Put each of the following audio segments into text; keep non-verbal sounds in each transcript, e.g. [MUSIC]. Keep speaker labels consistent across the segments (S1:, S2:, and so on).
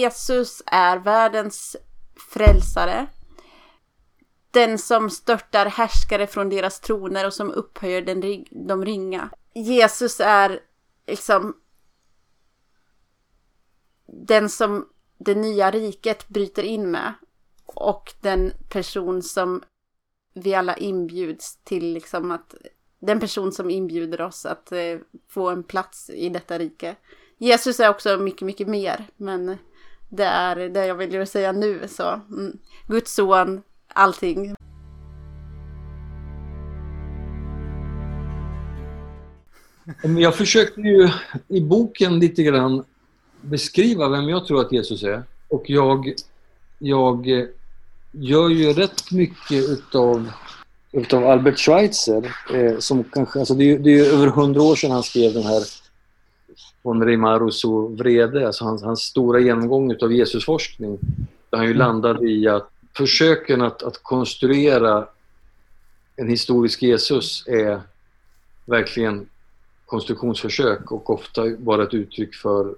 S1: Jesus är världens frälsare. Den som störtar härskare från deras troner och som upphöjer den, de ringa. Jesus är liksom den som det nya riket bryter in med. Och den person som vi alla inbjuds till liksom att den person som inbjuder oss att eh, få en plats i detta rike. Jesus är också mycket, mycket mer, men det är det jag vill säga nu. Så, mm. Guds son, allting.
S2: Jag försökte ju i boken lite grann beskriva vem jag tror att Jesus är. Och jag, jag eh, gör ju rätt mycket utav, utav Albert Schweitzer. Eh, som kanske, alltså det, är, det är över hundra år sedan han skrev den här von Rimaruso vrede, alltså hans, hans stora genomgång utav Jesusforskning. Där han ju mm. landade i att försöken att, att konstruera en historisk Jesus är verkligen konstruktionsförsök och ofta bara ett uttryck för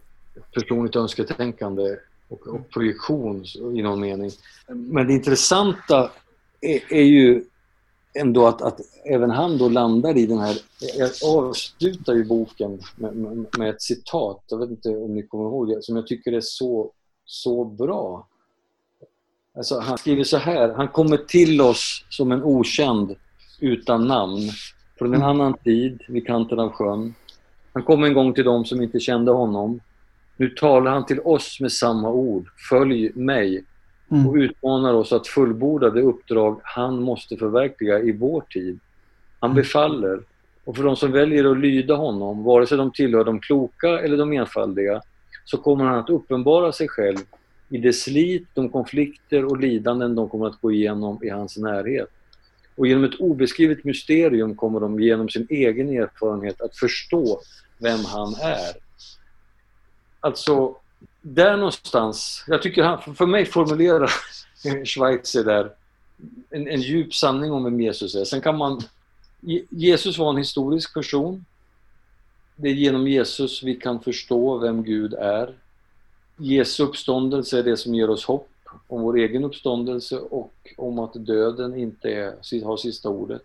S2: personligt önsketänkande och, och projektion i någon mening. Men det intressanta är, är ju ändå att, att, även han då landar i den här... Jag avslutar ju boken med, med, med, ett citat, jag vet inte om ni kommer ihåg det, som jag tycker är så, så bra. Alltså, han skriver så här, han kommer till oss som en okänd utan namn från en annan tid vid kanten av sjön. Han kom en gång till dem som inte kände honom. Nu talar han till oss med samma ord. Följ mig. Mm. Och utmanar oss att fullborda det uppdrag han måste förverkliga i vår tid. Han mm. befaller. Och för de som väljer att lyda honom, vare sig de tillhör de kloka eller de enfaldiga, så kommer han att uppenbara sig själv i det slit, de konflikter och lidanden de kommer att gå igenom i hans närhet. Och genom ett obeskrivet mysterium kommer de genom sin egen erfarenhet att förstå vem han är. Alltså, där någonstans, jag tycker han, för mig formulerar [LAUGHS] Schweitzer där en, en djup sanning om vem Jesus är. Sen kan man, Jesus var en historisk person. Det är genom Jesus vi kan förstå vem Gud är. Jesu uppståndelse är det som ger oss hopp om vår egen uppståndelse och om att döden inte är, har sista ordet.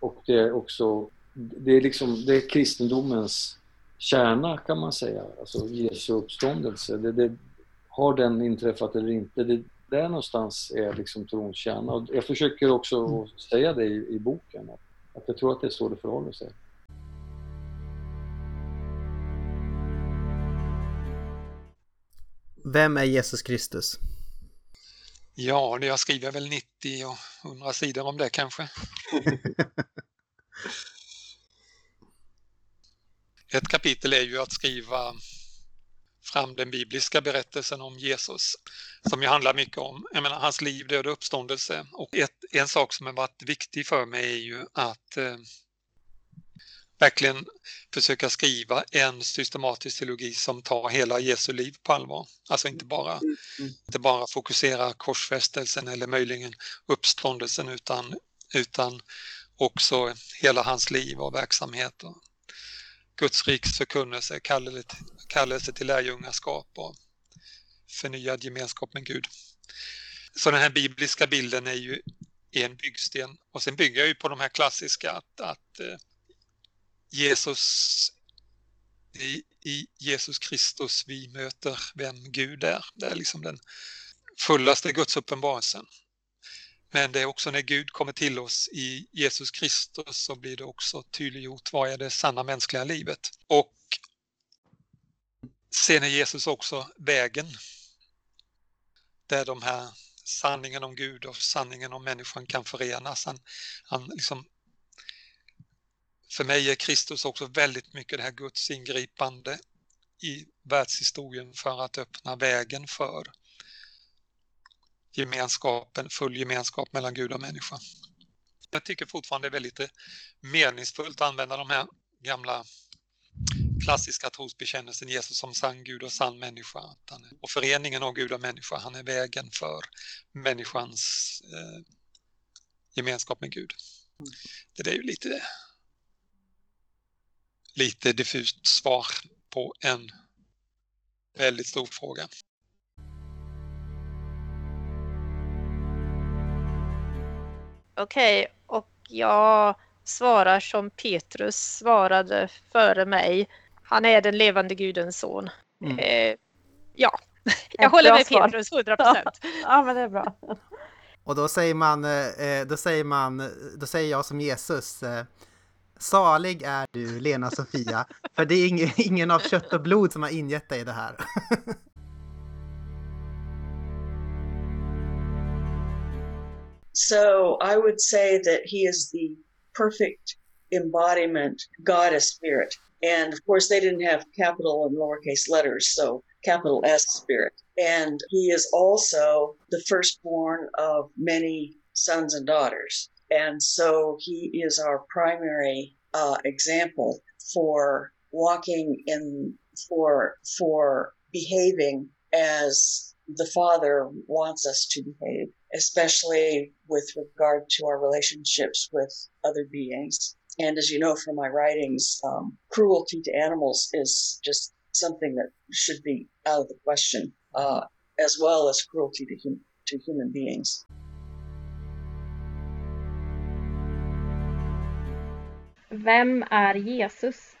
S2: Och det är också, det är liksom, det är kristendomens kärna kan man säga, alltså Jesu uppståndelse. Det, det, har den inträffat eller inte? Det, där någonstans är liksom trons kärna. Och jag försöker också mm. säga det i, i boken, att, att jag tror att det är så det förhåller sig.
S3: Vem är Jesus Kristus?
S4: Ja, jag skriver väl 90 och 100 sidor om det kanske. [LAUGHS] Ett kapitel är ju att skriva fram den bibliska berättelsen om Jesus som ju handlar mycket om menar, hans liv, död och uppståndelse. Och ett, en sak som har varit viktig för mig är ju att eh, verkligen försöka skriva en systematisk teologi som tar hela Jesu liv på allvar. Alltså inte bara, mm, mm. inte bara fokusera korsfästelsen eller möjligen uppståndelsen utan, utan också hela hans liv och verksamhet. Och Guds riks förkunnelse, kallelse, kallelse till lärjungaskap och förnyad gemenskap med Gud. Så den här bibliska bilden är ju en byggsten och sen bygger jag ju på de här klassiska att, att eh, Jesus i, i Jesus Kristus vi möter vem Gud är. Det är liksom den fullaste Guds uppenbarelsen. Men det är också när Gud kommer till oss i Jesus Kristus så blir det också tydliggjort vad är det sanna mänskliga livet. Och sen är Jesus också vägen. Där de här sanningen om Gud och sanningen om människan kan förenas. Han, han liksom för mig är Kristus också väldigt mycket det här Guds ingripande i världshistorien för att öppna vägen för gemenskapen, full gemenskap mellan Gud och människa. Jag tycker fortfarande det är väldigt eh, meningsfullt att använda de här gamla klassiska trosbekännelsen Jesus som sann Gud och sann människa. Och föreningen av Gud och människa, han är vägen för människans eh, gemenskap med Gud. Det är ju lite lite diffust svar på en väldigt stor fråga.
S5: Okej, okay, och jag svarar som Petrus svarade före mig. Han är den levande Gudens son. Mm. Eh, ja, jag Ett håller med svar. Petrus 100 procent. [LAUGHS]
S6: ja, men det är bra.
S3: Och då säger man, eh, då säger man, då säger jag som Jesus, eh, salig är du Lena Sofia, för det är ingen, [LAUGHS] ingen av kött och blod som har ingett dig det här. [LAUGHS]
S7: So I would say that he is the perfect embodiment, God as spirit. And of course, they didn't have capital and lowercase letters, so capital S spirit. And he is also the firstborn of many sons and daughters. And so he is our primary uh, example for walking in, for, for behaving as the Father wants us to behave, especially with regard to our relationships with other beings. And as you know from my writings, um, cruelty to animals is just something that should be out of the question, uh, as well as cruelty to, hum- to human beings.
S6: Vem är Jesus?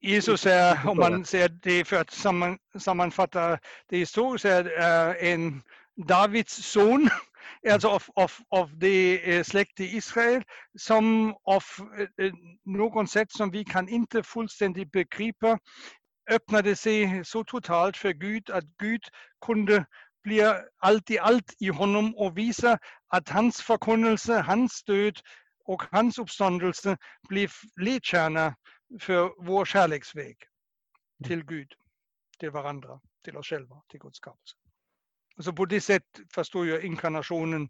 S8: Jesus är, om man ser det för att samman, sammanfatta det historiskt, är en Davids son, [LAUGHS] alltså av, av, av det eh, släkt i Israel, som av eh, eh, något sätt som vi kan inte fullständigt begripa öppnade sig så totalt för Gud att Gud kunde bli allt i allt i honom och visa att hans förkunnelse, hans död och hans uppståndelse blev ledstjärna för vår kärleksväg till Gud, till varandra, till oss själva, till Guds skapelse. Så på det sättet förstår jag inkarnationen,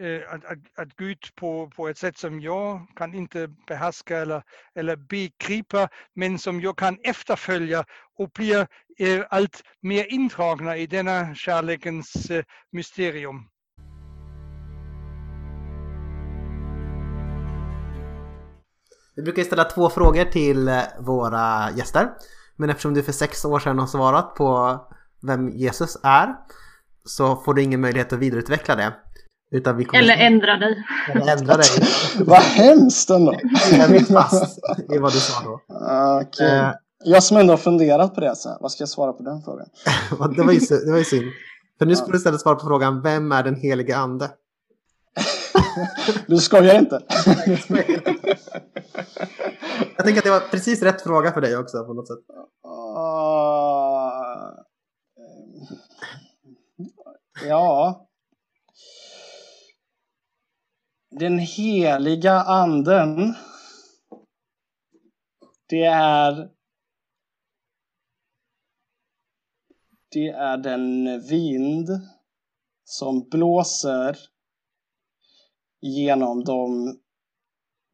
S8: eh, att, att, att, Gud på, på ett sätt som jag kan inte behärska eller, eller begripa, men som jag kan efterfölja och blir eh, allt mer indragna i denna kärlekens eh, mysterium.
S3: Vi brukar ställa två frågor till eh, våra gäster. Men eftersom du för sex år sedan har svarat på vem Jesus är så får du ingen möjlighet att vidareutveckla det.
S6: Utan vi kommer... Eller ändra dig.
S3: Eller ändra dig. [LAUGHS]
S9: Vad hemskt ändå.
S3: Jag vet fast i vad du sa då.
S9: Okay. Uh, jag som ändå har funderat på det, så här, vad ska jag svara på den frågan? [LAUGHS]
S3: det, var ju, det var ju [LAUGHS] synd. För nu skulle du istället svara på frågan, vem är den helige ande?
S9: du skojar inte?
S3: jag tänker att det var precis rätt fråga för dig också på något sätt.
S9: Uh, ja. Den heliga anden. Det är det är den vind som blåser genom de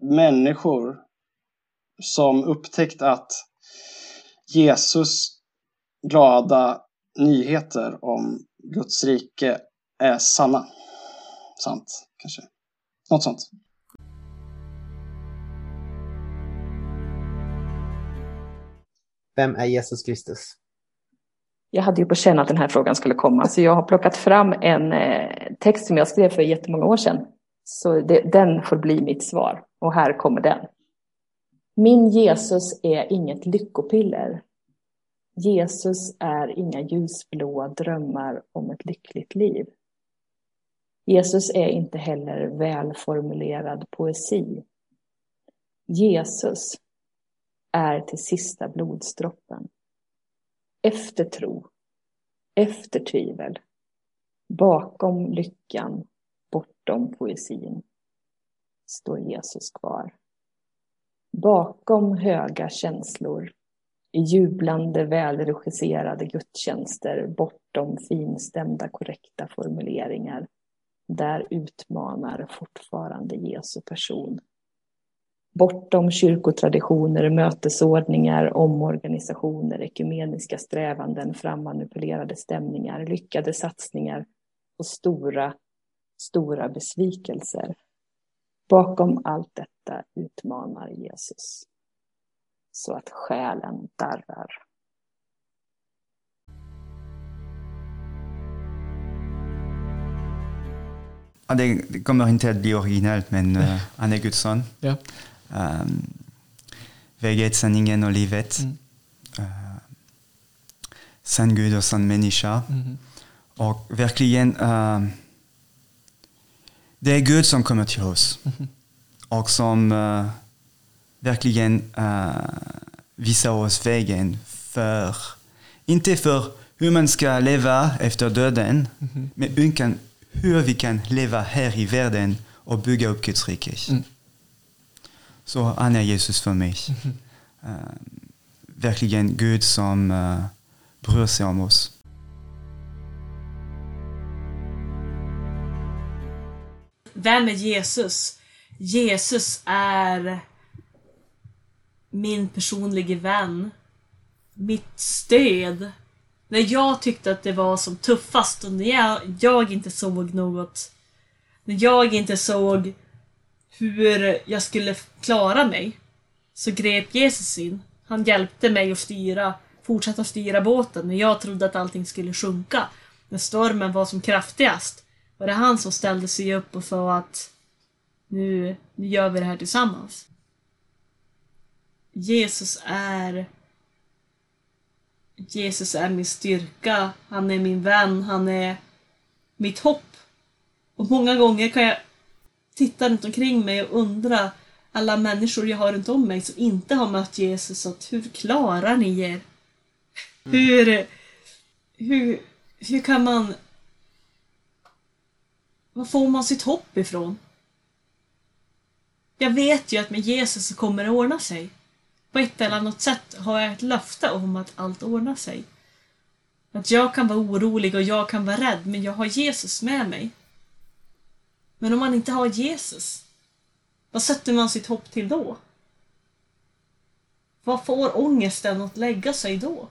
S9: människor som upptäckt att Jesus glada nyheter om Guds rike är sanna. Sant, kanske. Något sånt.
S3: Vem är Jesus Kristus?
S6: Jag hade ju på känn att den här frågan skulle komma, så jag har plockat fram en eh, text som jag skrev för jättemånga år sedan. Så det, den får bli mitt svar. Och här kommer den. Min Jesus är inget lyckopiller. Jesus är inga ljusblåa drömmar om ett lyckligt liv. Jesus är inte heller välformulerad poesi. Jesus är till sista blodsdroppen. Efter tro, efter tvivel, bakom lyckan, bortom poesin, står Jesus kvar. Bakom höga känslor, jublande välregisserade gudstjänster, bortom finstämda korrekta formuleringar, där utmanar fortfarande Jesu person. Bortom kyrkotraditioner, mötesordningar, omorganisationer, ekumeniska strävanden, frammanipulerade stämningar, lyckade satsningar och stora, stora besvikelser. Bakom allt detta utmanar Jesus så att själen darrar.
S10: ja, det, kommer inte att bli originellt, men uh, han är Guds son.
S11: Ja.
S10: Um, vägen, sanningen och livet.
S11: Mm.
S10: Uh, sann Gud och sann människa.
S11: Mhm.
S10: Och verkligen, uh, det är Gud som kommer till oss.
S11: Mhm.
S10: Och som uh, verkligen uh, visar oss vägen för, inte för hur man ska leva efter döden,
S11: Mhm.
S10: men hur, vi kan leva här i världen och bygga upp Guds rike.
S11: Mm.
S10: Så han är Jesus för mig. Uh, verkligen Gud som uh, bryr sig om oss.
S12: Vem är Jesus? Jesus är min personliga vän. Mitt stöd. När jag tyckte att det var som tuffast och när jag, jag inte såg något. När jag inte såg hur jag skulle klara mig. Så grep Jesus in. Han hjälpte mig att styra, fortsätta styra båten när jag trodde att allting skulle sjunka. När stormen var som kraftigast var det han som ställde sig upp och sa att nu, nu gör vi det här tillsammans. Jesus är Jesus är min styrka, han är min vän, han är mitt hopp. Och många gånger kan jag titta runt omkring mig och undra alla människor jag har runt om mig som inte har mött Jesus, att hur klarar ni er? Hur, hur, hur kan man... Var får man sitt hopp ifrån? Jag vet ju att med Jesus så kommer det ordna sig. På ett eller annat sätt har jag ett löfte om att allt ordnar sig. Att jag kan vara orolig och jag kan vara rädd, men jag har Jesus med mig. Men om man inte har Jesus, vad sätter man sitt hopp till då? Vad får ångesten att lägga sig då?